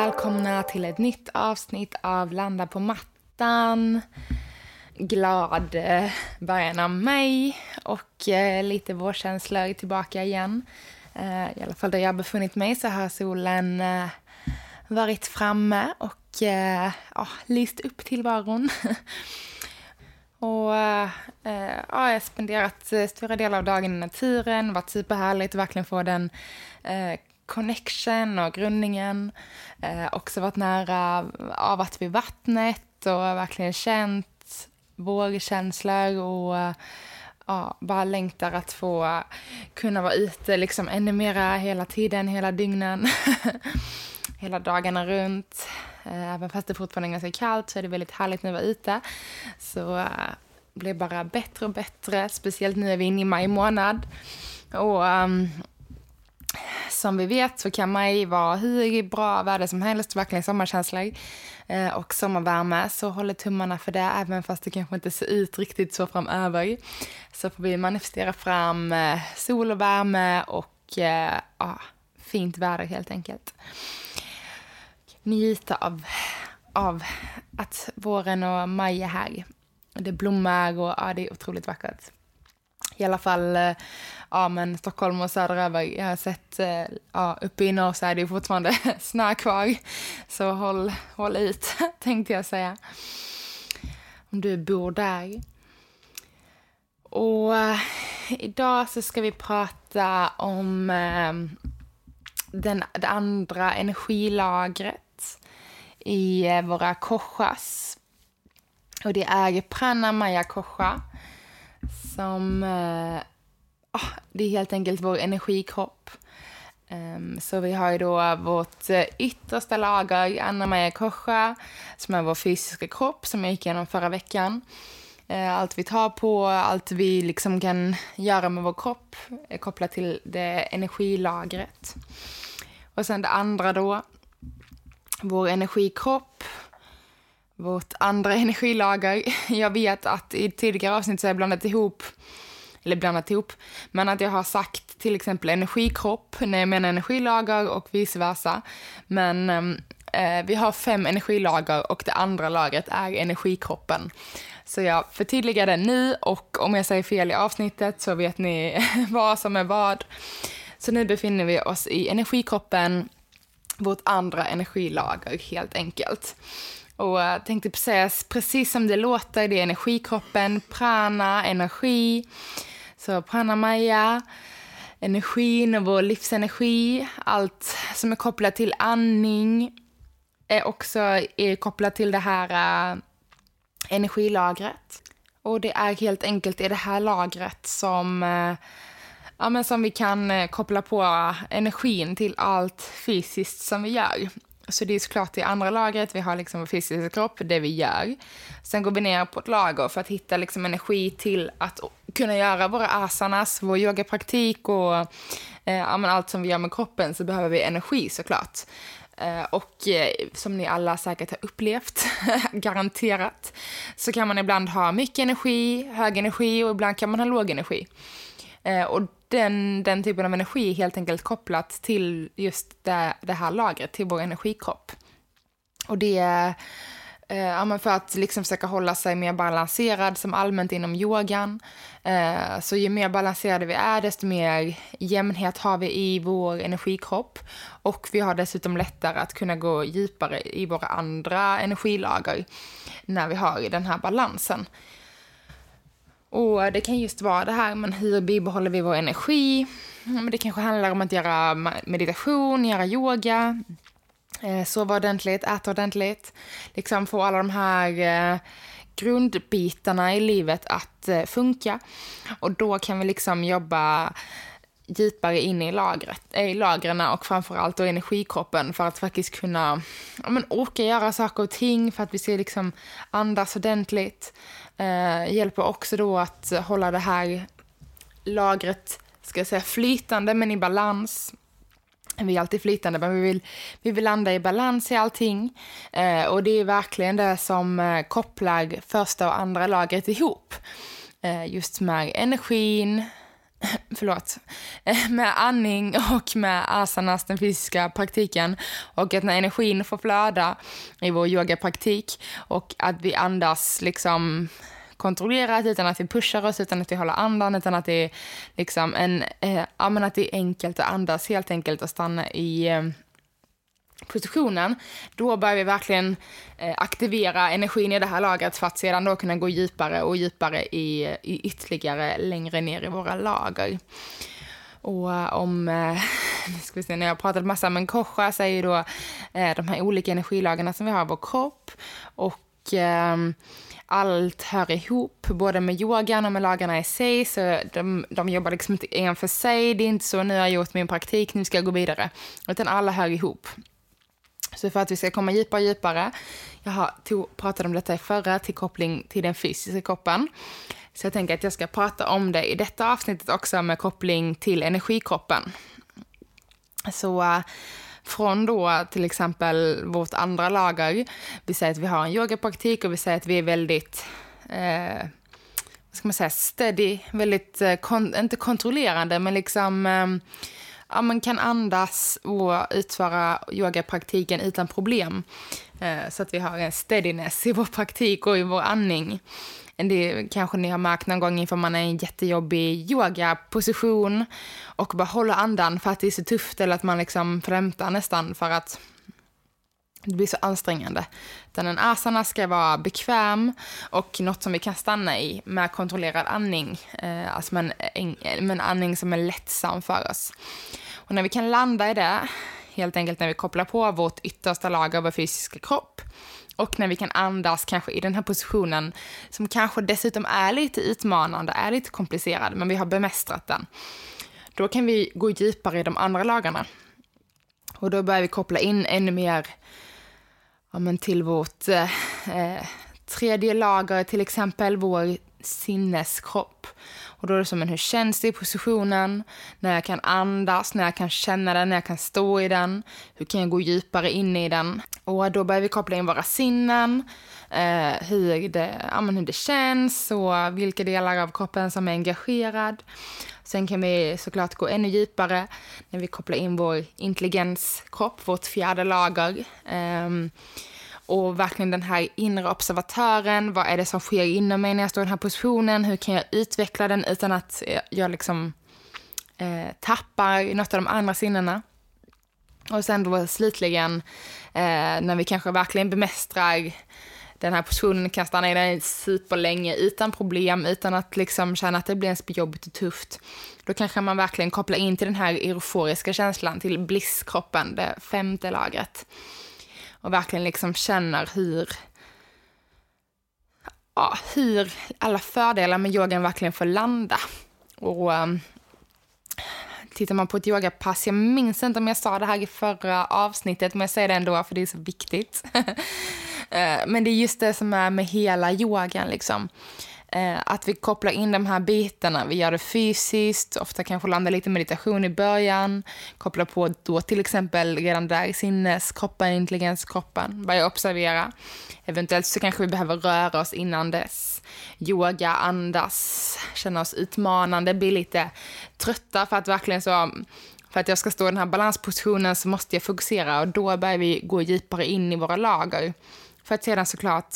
Välkomna till ett nytt avsnitt av Landa på mattan. Glad eh, början av maj och eh, lite vårkänslor tillbaka igen. Eh, I alla fall där jag befunnit mig så har solen varit framme och ja, lyst upp tillvaron. Och äh, ja, jag har spenderat stora delar av dagen i naturen, varit superhärligt, verkligen få den äh, connection och grundningen. Eh, också varit nära avat vid vattnet och verkligen känt vågkänslor och ja, bara längtar att få kunna vara ute liksom ännu mera hela tiden, hela dygnen. hela dagarna runt. Eh, även fast det fortfarande är ganska kallt så är det väldigt härligt när vi är ute. Så äh, blir bara bättre och bättre, speciellt nu är vi inne i maj månad. Och um, som vi vet så kan maj vara hur bra väder som helst, verkligen sommarkänslor eh, och sommarvärme. Så håller tummarna för det, även fast det kanske inte ser ut riktigt så framöver. Så får vi manifestera fram eh, sol och värme och eh, ja, fint väder helt enkelt. Njuta av, av att våren och maj är här. Det blommar och ja, det är otroligt vackert. I alla fall eh, ja, men Stockholm och söderöver. Jag har sett, eh, ja, uppe i norr så är det fortfarande snö kvar. Så håll, håll ut, tänkte jag säga. Om du bor där. Och eh, idag så ska vi prata om den, det andra energilagret i våra koshas. Och det är pranamaya kosha som oh, det är helt enkelt vår energikropp. Um, så vi har ju då vårt eh, yttersta lager, Anna-Maja Kosha, som är vår fysiska kropp, som jag gick igenom förra veckan. Uh, allt vi tar på, allt vi liksom kan göra med vår kropp är kopplat till det energilagret. Och sen det andra då, vår energikropp, vårt andra energilager. Jag vet att i tidigare avsnitt så har jag blandat ihop eller blandat ihop. Men att jag har sagt till exempel energikropp när jag menar energilager och vice versa. Men ehm, eh, vi har fem energilager och det andra lagret är energikroppen. Så jag förtydligar det nu och om jag säger fel i avsnittet så vet ni vad som är vad. Så nu befinner vi oss i energikroppen, vårt andra energilager helt enkelt. Och jag tänkte säga precis som det låter, det är energikroppen, prana, energi. Så pranamaya, energin och vår livsenergi, allt som är kopplat till andning är också är kopplat till det här uh, energilagret. Och det är helt enkelt i det här lagret som, uh, ja, men som vi kan uh, koppla på energin till allt fysiskt som vi gör. Så det är såklart det andra lagret, vi har liksom vår fysiska kropp, det vi gör. Sen går vi ner på ett lager för att hitta liksom energi till att kunna göra våra asanas, vår yogapraktik och eh, allt som vi gör med kroppen så behöver vi energi såklart. Eh, och eh, som ni alla säkert har upplevt, garanterat, så kan man ibland ha mycket energi, hög energi och ibland kan man ha låg energi. Eh, och den, den typen av energi är helt enkelt kopplat till just det, det här lagret, till vår energikropp. Och det är eh, för att liksom försöka hålla sig mer balanserad som allmänt inom yogan. Eh, så ju mer balanserade vi är, desto mer jämnhet har vi i vår energikropp. Och vi har dessutom lättare att kunna gå djupare i våra andra energilager när vi har den här balansen. Och det kan just vara det här, men hur bibehåller vi vår energi? Men det kanske handlar om att göra meditation, göra yoga. Eh, sova ordentligt, äta ordentligt. Liksom få alla de här eh, grundbitarna i livet att eh, funka. Och då kan vi liksom jobba djupare in i, lagret, i lagren och framförallt då energikroppen för att faktiskt kunna ja, men orka göra saker och ting för att vi ska liksom andas ordentligt. Eh, hjälper också då att hålla det här lagret ska jag säga, flytande men i balans. Vi är alltid flytande, men vi vill, vi vill landa i balans i allting. Eh, och det är verkligen det som eh, kopplar första och andra lagret ihop. Eh, just med energin, förlåt, eh, med andning och med asanas, den fysiska praktiken. Och att när energin får flöda i vår yogapraktik och att vi andas liksom kontrollerat, utan att vi pushar oss, utan att vi håller andan, utan att det är liksom en, eh, ja men att det är enkelt att andas helt enkelt och stanna i eh, positionen, då börjar vi verkligen eh, aktivera energin i det här lagret för att sedan då kunna gå djupare och djupare i, i ytterligare längre ner i våra lager. Och eh, om, eh, ska vi se, när jag har pratat massa med Kocha så är ju då eh, de här olika energilagarna som vi har i vår kropp och eh, allt hör ihop, både med yogan och med lagarna i sig. Så de, de jobbar liksom inte en för sig. Det är inte så nu har jag gjort min praktik, nu ska jag gå vidare. Utan alla hör ihop. Så för att vi ska komma djupare och djupare, jag har tog, pratade om detta i förra, till koppling till den fysiska kroppen. Så jag tänker att jag ska prata om det i detta avsnittet också med koppling till energikroppen. Så uh, från då till exempel vårt andra lager, vi säger att vi har en yogapraktik och vi säger att vi är väldigt eh, vad ska man säga, steady, väldigt, eh, kon inte kontrollerande, men liksom eh, ja, man kan andas och utföra yogapraktiken utan problem. Eh, så att vi har en steadiness i vår praktik och i vår andning. Det kanske ni har märkt någon gång inför man är i en jättejobbig yogaposition och bara håller andan för att det är så tufft eller att man liksom flämtar nästan för att det blir så ansträngande. Utan en asana ska vara bekväm och något som vi kan stanna i med kontrollerad andning. Eh, alltså med en, med en andning som är lättsam för oss. Och när vi kan landa i det, helt enkelt när vi kopplar på vårt yttersta lager av vår fysiska kropp och när vi kan andas kanske i den här positionen som kanske dessutom är lite utmanande, är lite komplicerad, men vi har bemästrat den. Då kan vi gå djupare i de andra lagarna. Och då börjar vi koppla in ännu mer ja, men till vårt eh, eh, tredje lager, till exempel vår sinneskropp. Och då är det som men hur känns det i positionen? När jag kan andas, när jag kan känna den, när jag kan stå i den. Hur kan jag gå djupare in i den? Och då börjar vi koppla in våra sinnen. Eh, hur, det, ja, hur det känns och vilka delar av kroppen som är engagerad. Sen kan vi såklart gå ännu djupare när vi kopplar in vår intelligenskropp, vårt fjärde lager. Eh, och verkligen den här inre observatören. Vad är det som sker inom mig när jag står i den här positionen? Hur kan jag utveckla den utan att eh, jag liksom eh, tappar något av de andra sinnena? Och sen då slutligen eh, när vi kanske verkligen bemästrar den här positionen, kan stanna i den superlänge utan problem, utan att liksom känna att det blir ens jobbigt och tufft. Då kanske man verkligen kopplar in till den här euforiska känslan, till blisskroppen, det femte lagret och verkligen liksom känner hur, ja, hur alla fördelar med yogan verkligen får landa. Och um, tittar man på ett yogapass, jag minns inte om jag sa det här i förra avsnittet, men jag säger det ändå för det är så viktigt. Eh, men det är just det som är med hela yogan liksom. Eh, att vi kopplar in de här bitarna. Vi gör det fysiskt, ofta kanske landar lite meditation i början. Kopplar på då till exempel redan där sinneskroppen, intelligenskroppen. Börja observera. Eventuellt så kanske vi behöver röra oss innan dess. Yoga, andas, känna oss utmanande, bli lite trötta för att verkligen så för att jag ska stå i den här balanspositionen så måste jag fokusera och då börjar vi gå djupare in i våra lager. För att sedan såklart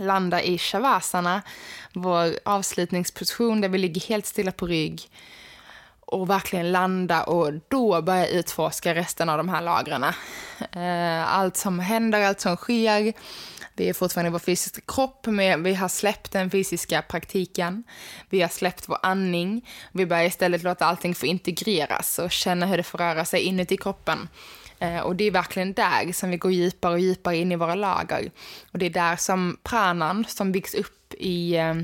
landa i shavasana, vår avslutningsposition där vi ligger helt stilla på rygg och verkligen landa och då börja utforska resten av de här lagren. Eh, allt som händer, allt som sker. Vi är fortfarande i vår fysiska kropp, men vi har släppt den fysiska praktiken. Vi har släppt vår andning. Vi börjar istället låta allting få integreras och känna hur det får röra sig inuti kroppen. Eh, och det är verkligen där som vi går djupare och djupare in i våra lager. Och det är där som pranan som byggs upp i eh,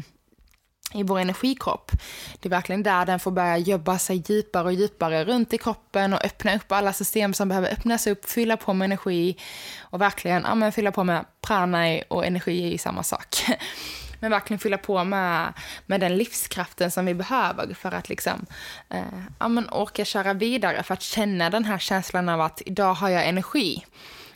i vår energikropp. Det är verkligen där den får börja jobba sig djupare och djupare runt i kroppen och öppna upp alla system som behöver öppnas upp, fylla på med energi och verkligen ja, men fylla på med prana och energi är ju samma sak. Men verkligen fylla på med, med den livskraften som vi behöver för att liksom, eh, ja, men orka köra vidare, för att känna den här känslan av att idag har jag energi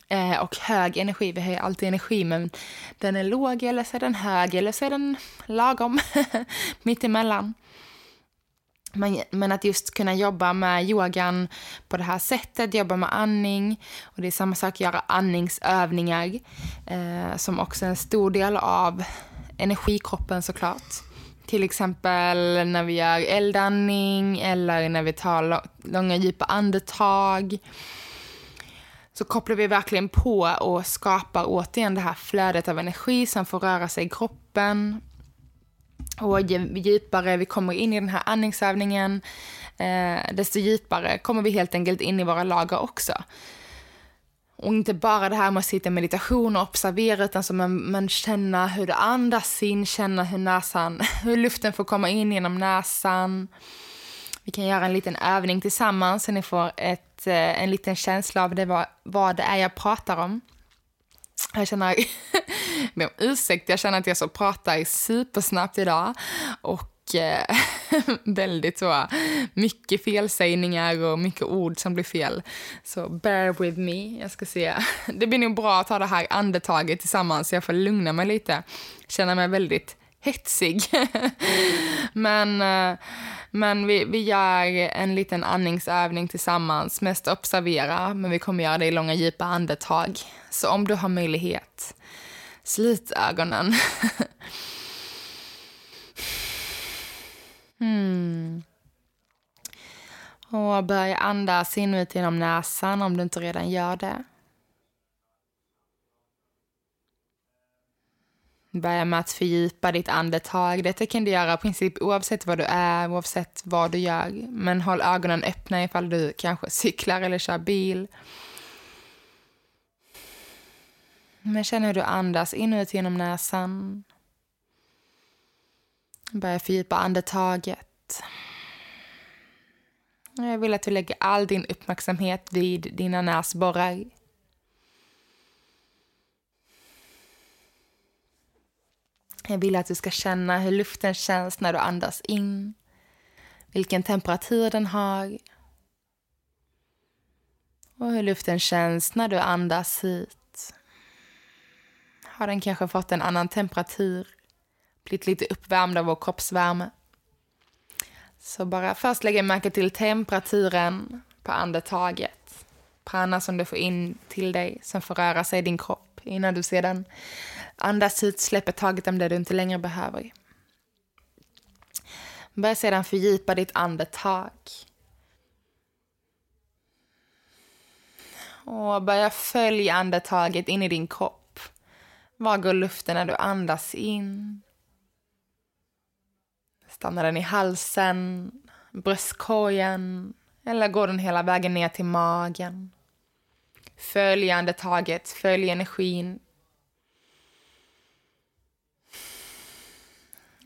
eh, och hög energi. Vi har ju alltid energi, men den är låg eller så är den hög eller så är den lagom, mittemellan. Men, men att just kunna jobba med yogan på det här sättet, jobba med andning. Och det är samma sak, göra andningsövningar. Eh, som också är en stor del av energikroppen såklart. Till exempel när vi gör eldandning eller när vi tar långa djupa andetag så kopplar vi verkligen på och skapar återigen det här flödet av energi som får röra sig i kroppen. Och ju djupare vi kommer in i den här andningsövningen, eh, desto djupare kommer vi helt enkelt in i våra lager också. Och inte bara det här med att sitta i meditation och observera, utan som man, man känna hur det andas in, känna hur näsan, hur luften får komma in genom näsan. Vi kan göra en liten övning tillsammans så ni får ett, eh, en liten känsla av det, vad, vad det är jag pratar om. Jag känner, med om ursäkt, jag känner att jag så pratar supersnabbt idag. Och eh, väldigt så mycket felsägningar och mycket ord som blir fel. Så bear with me. Jag ska se. Det blir nog bra att ta det här andetaget tillsammans så jag får lugna mig lite. Känna mig väldigt hetsig. men eh, men vi, vi gör en liten andningsövning tillsammans. Mest observera, men vi kommer göra det i långa djupa andetag. Så om du har möjlighet, slut ögonen. Mm. Och börja andas in ut genom näsan om du inte redan gör det. Börja med att fördjupa ditt andetag. Detta kan du göra i princip oavsett vad du är, oavsett vad du gör. Men håll ögonen öppna ifall du kanske cyklar eller kör bil. Men känn hur du andas in och ut genom näsan. Börja fördjupa andetaget. Jag vill att du lägger all din uppmärksamhet vid dina näsborrar. Jag vill att du ska känna hur luften känns när du andas in. Vilken temperatur den har. Och hur luften känns när du andas hit. Har den kanske fått en annan temperatur? Blivit lite uppvärmd av vår kroppsvärme? Så bara först lägga märke till temperaturen på andetaget. Prana som du får in till dig, som får röra sig i din kropp innan du sedan Andas ut, släpper taget om det du inte längre behöver. Börja sedan fördjupa ditt andetag. Och börja följa andetaget in i din kropp. Var går luften när du andas in? Stannar den i halsen, bröstkorgen eller går den hela vägen ner till magen? Följ andetaget, följ energin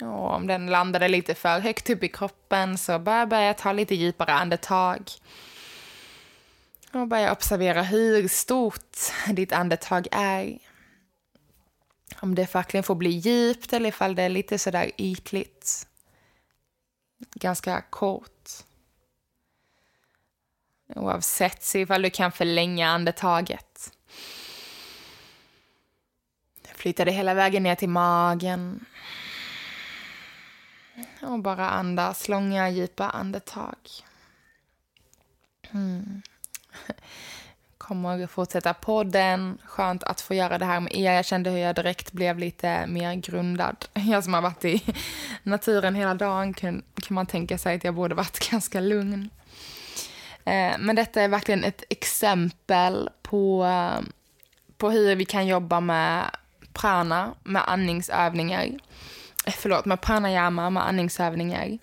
Och om den landade lite för högt upp i kroppen så börja, börja ta lite djupare andetag. Och börja observera hur stort ditt andetag är. Om det verkligen får bli djupt eller ifall det är lite sådär ytligt. Ganska kort. Oavsett, se ifall du kan förlänga andetaget. Flytta det hela vägen ner till magen. Och bara andas långa, djupa andetag. Mm. Kommer fortsätta podden. Skönt att få göra det här med er. Jag kände hur jag direkt blev lite mer grundad. Jag som har varit i naturen hela dagen kan, kan man tänka sig att jag borde varit ganska lugn. Eh, men detta är verkligen ett exempel på, eh, på hur vi kan jobba med prana, med andningsövningar eh, förlåt, med pranayama, med andningsövningar.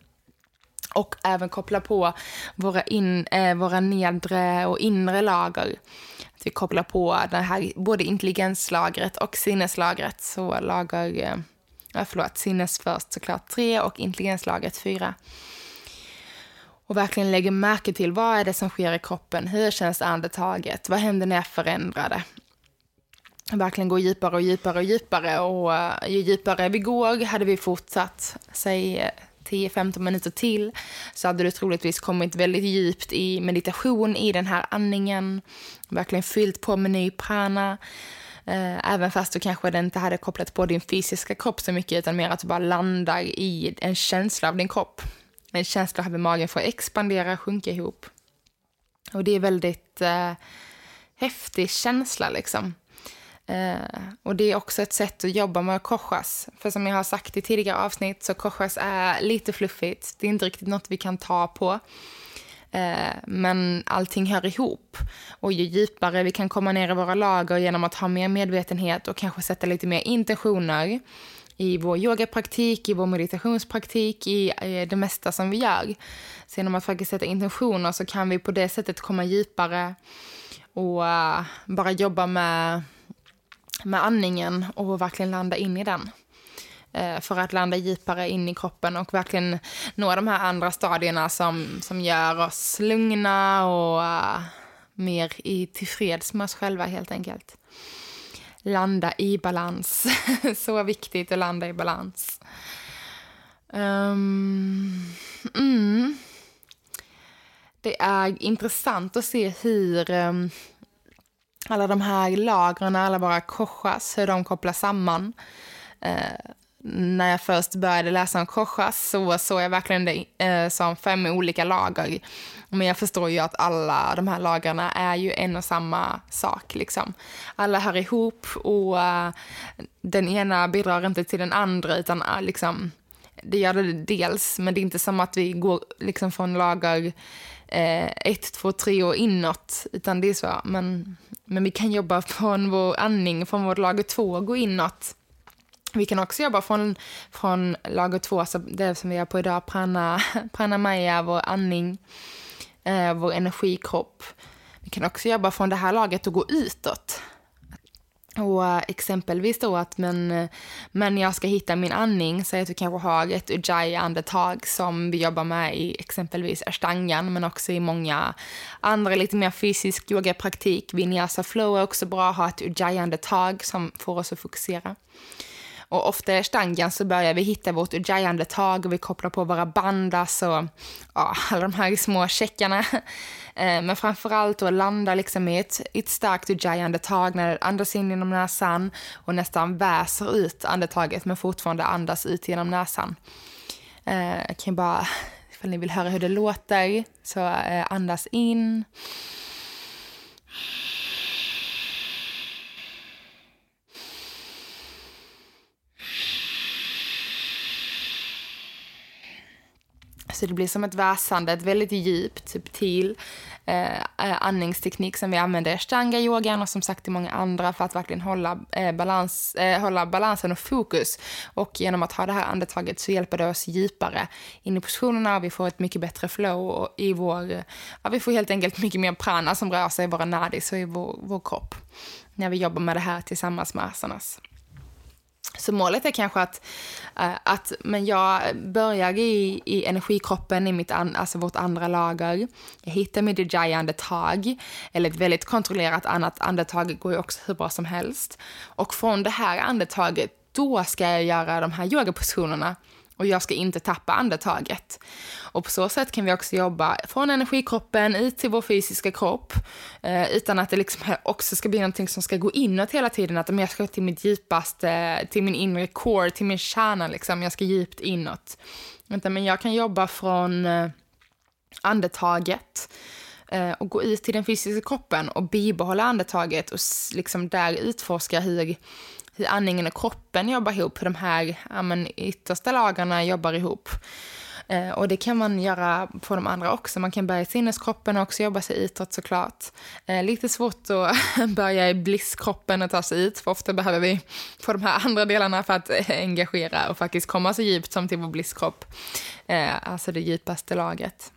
Och även koppla på våra, in, eh, våra nedre och inre lager. Att vi kopplar på det här, både intelligenslagret och sinneslagret. Så lager, eh, förlåt, sinnes först såklart tre och intelligenslagret fyra. Och verkligen lägger märke till vad är det som sker i kroppen, hur känns andetaget, vad händer när jag förändrar det? verkligen gå djupare och djupare och djupare. Och eh, ju djupare vi går, hade vi fortsatt, säg eh, 10-15 minuter till, så hade du troligtvis kommit väldigt djupt i meditation i den här andningen. Verkligen fyllt på med ny prana. Eh, även fast du kanske inte hade kopplat på din fysiska kropp så mycket, utan mer att du bara landar i en känsla av din kropp. En känsla av hur magen får expandera, sjunka ihop. Och det är väldigt eh, häftig känsla liksom. Eh, och det är också ett sätt att jobba med korsas. För som jag har sagt i tidigare avsnitt så korsas är lite fluffigt. Det är inte riktigt något vi kan ta på. Eh, men allting hör ihop. Och ju djupare vi kan komma ner i våra lager genom att ha mer medvetenhet och kanske sätta lite mer intentioner i vår yogapraktik, i vår meditationspraktik, i det mesta som vi gör. Så genom att faktiskt sätta intentioner så kan vi på det sättet komma djupare och eh, bara jobba med med andningen och verkligen landa in i den. Eh, för att landa djupare in i kroppen och verkligen nå de här andra stadierna som, som gör oss lugna och uh, mer i, tillfreds med oss själva helt enkelt. Landa i balans. Så viktigt att landa i balans. Um, mm. Det är intressant att se hur um, alla de här lagren, alla våra korsas, hur de kopplas samman. Eh, när jag först började läsa om korsas så såg jag verkligen det eh, som fem olika lager. Men jag förstår ju att alla de här lagarna är ju en och samma sak. Liksom. Alla hör ihop och eh, den ena bidrar inte till den andra utan eh, liksom, det gör det dels, men det är inte som att vi går liksom från lager eh, ett, två, tre och inåt, utan det är så. Men, men vi kan jobba från vår andning, från vårt lager två och gå inåt. Vi kan också jobba från, från lager två, alltså det som vi gör på idag, prana, pranamaya, vår andning, eh, vår energikropp. Vi kan också jobba från det här laget och gå utåt. Och eh, exempelvis då att men, eh, men jag ska hitta min andning, så att du kanske har ett ujjayi-andetag som vi jobbar med i exempelvis ashtangan, men också i många andra lite mer fysisk yogapraktik. Vinyasa flow är också bra att ha ett ujjayi-andetag som får oss att fokusera. Och ofta i stangen så börjar vi hitta vårt ujjayi-andetag och vi kopplar på våra bandas alltså, och ja, alla de här små checkarna. Eh, men framförallt att landa liksom i ett, ett starkt ujjayi-andetag när det andas in genom näsan och nästan väser ut andetaget men fortfarande andas ut genom näsan. Eh, jag kan bara, ifall ni vill höra hur det låter, så eh, andas in. Så det blir som ett väsande, ett väldigt djupt, typ, subtil eh, eh, andningsteknik som vi använder i ashtanga-yogan och som sagt i många andra för att verkligen hålla, eh, balans, eh, hålla balansen och fokus. Och genom att ha det här andetaget så hjälper det oss djupare in i positionerna och vi får ett mycket bättre flow i vår, ja, vi får helt enkelt mycket mer prana som rör sig i våra nadis och i vår, vår kropp när vi jobbar med det här tillsammans med asanas. Så målet är kanske att, uh, att men jag börjar i, i energikroppen, i mitt an, alltså vårt andra lager. Jag hittar mitt ujjayi-andetag, eller ett väldigt kontrollerat annat andetag går ju också hur bra som helst. Och från det här andetaget, då ska jag göra de här yogapositionerna och jag ska inte tappa andetaget. Och på så sätt kan vi också jobba från energikroppen ut till vår fysiska kropp eh, utan att det liksom också ska bli någonting som ska gå inåt hela tiden. Att jag ska till mitt djupaste, till min inre core, till min kärna. Liksom. Jag ska djupt inåt. Men jag kan jobba från eh, andetaget eh, och gå ut till den fysiska kroppen och bibehålla andetaget och liksom där utforska hur hur andningen och kroppen jobbar ihop, hur de här ja, men, yttersta lagarna jobbar ihop. Eh, och det kan man göra på de andra också. Man kan börja i sinneskroppen och också jobba sig utåt såklart. Eh, lite svårt att börja i blisskroppen och ta sig ut, för ofta behöver vi få de här andra delarna för att engagera och faktiskt komma så djupt som till vår blisskropp. Eh, alltså det djupaste lagret.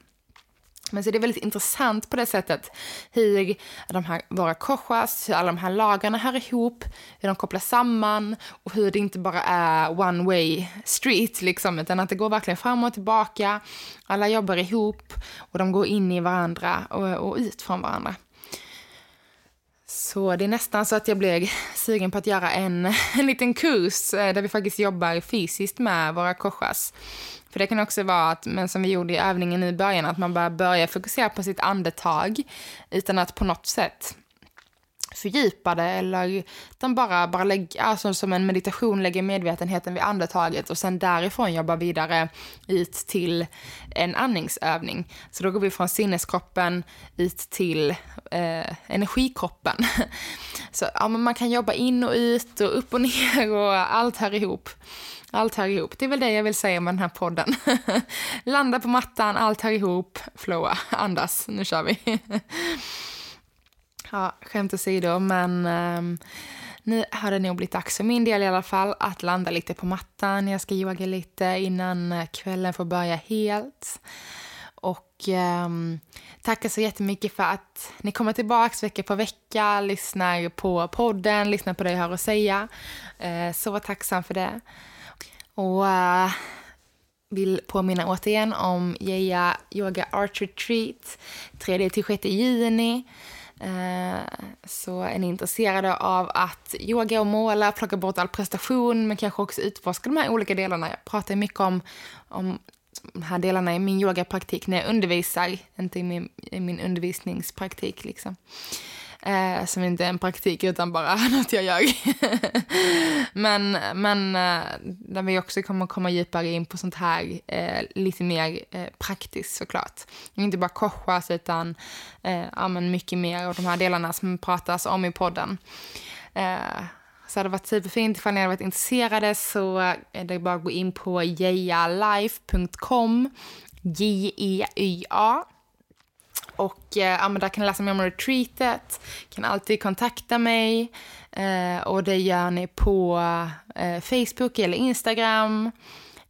Men så det är väldigt intressant på det sättet hur de här, våra koshas, hur alla de här lagarna hör ihop, hur de kopplas samman och hur det inte bara är one way street liksom, utan att det går verkligen fram och tillbaka. Alla jobbar ihop och de går in i varandra och, och ut från varandra. Så det är nästan så att jag blev sugen på att göra en, en liten kurs eh, där vi faktiskt jobbar fysiskt med våra koshas. För det kan också vara att, men som vi gjorde i övningen i början, att man bara börjar fokusera på sitt andetag utan att på något sätt fördjupa det eller utan bara, bara lägga, alltså som en meditation lägger medvetenheten vid andetaget och sen därifrån jobba vidare ut till en andningsövning. Så då går vi från sinneskroppen ut till eh, energikroppen. Så ja, man kan jobba in och ut och upp och ner och allt hör ihop. Allt hör ihop. Det är väl det jag vill säga med den här podden. Landa på mattan, allt hör ihop, flowa, andas, nu kör vi. ja, skämt åsido, men um, nu har det nog blivit dags för min del i alla fall att landa lite på mattan. Jag ska yoga lite innan eh, kvällen får börja helt. Och um, tackar så jättemycket för att ni kommer tillbaka vecka på vecka, lyssnar på podden, lyssnar på det jag har att säga. Uh, så tacksam för det. Och uh, vill påminna återigen om Geja Yoga Art Retreat 3-6 juni. Eh, så är ni intresserade av att yoga och måla, plocka bort all prestation men kanske också utforska de här olika delarna. Jag pratar mycket om, om de här delarna i min yogapraktik när jag undervisar, inte i min, i min undervisningspraktik. Liksom. Eh, som inte är en praktik utan bara något jag gör. men men eh, där vi också kommer komma djupare in på sånt här eh, lite mer eh, praktiskt såklart. Inte bara korsas utan eh, ja, men mycket mer av de här delarna som pratas om i podden. Eh, så hade det varit superfint ifall ni hade varit intresserade så är det bara att gå in på jejalife.com, J-E-Y-A och eh, ja, men där kan ni läsa mer om retreatet, kan alltid kontakta mig eh, och det gör ni på eh, Facebook eller Instagram,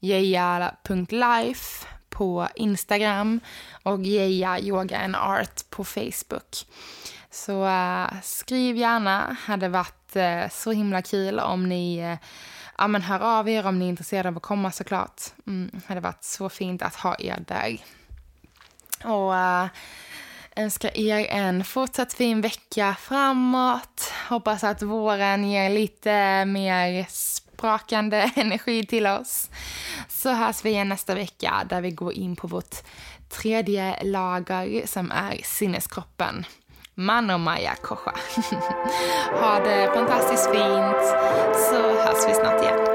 jeja.life på Instagram och Jeja Yoga and Art på Facebook. Så eh, skriv gärna, hade varit eh, så himla kul om ni eh, ja, men hör av er om ni är intresserade av att komma såklart. Mm, hade varit så fint att ha er där. Och uh, önskar er en fortsatt fin vecka framåt. Hoppas att våren ger lite mer sprakande energi till oss. Så hörs vi igen nästa vecka där vi går in på vårt tredje lager som är sinneskroppen. Manomaya Kocha. ha det fantastiskt fint så hörs vi snart igen.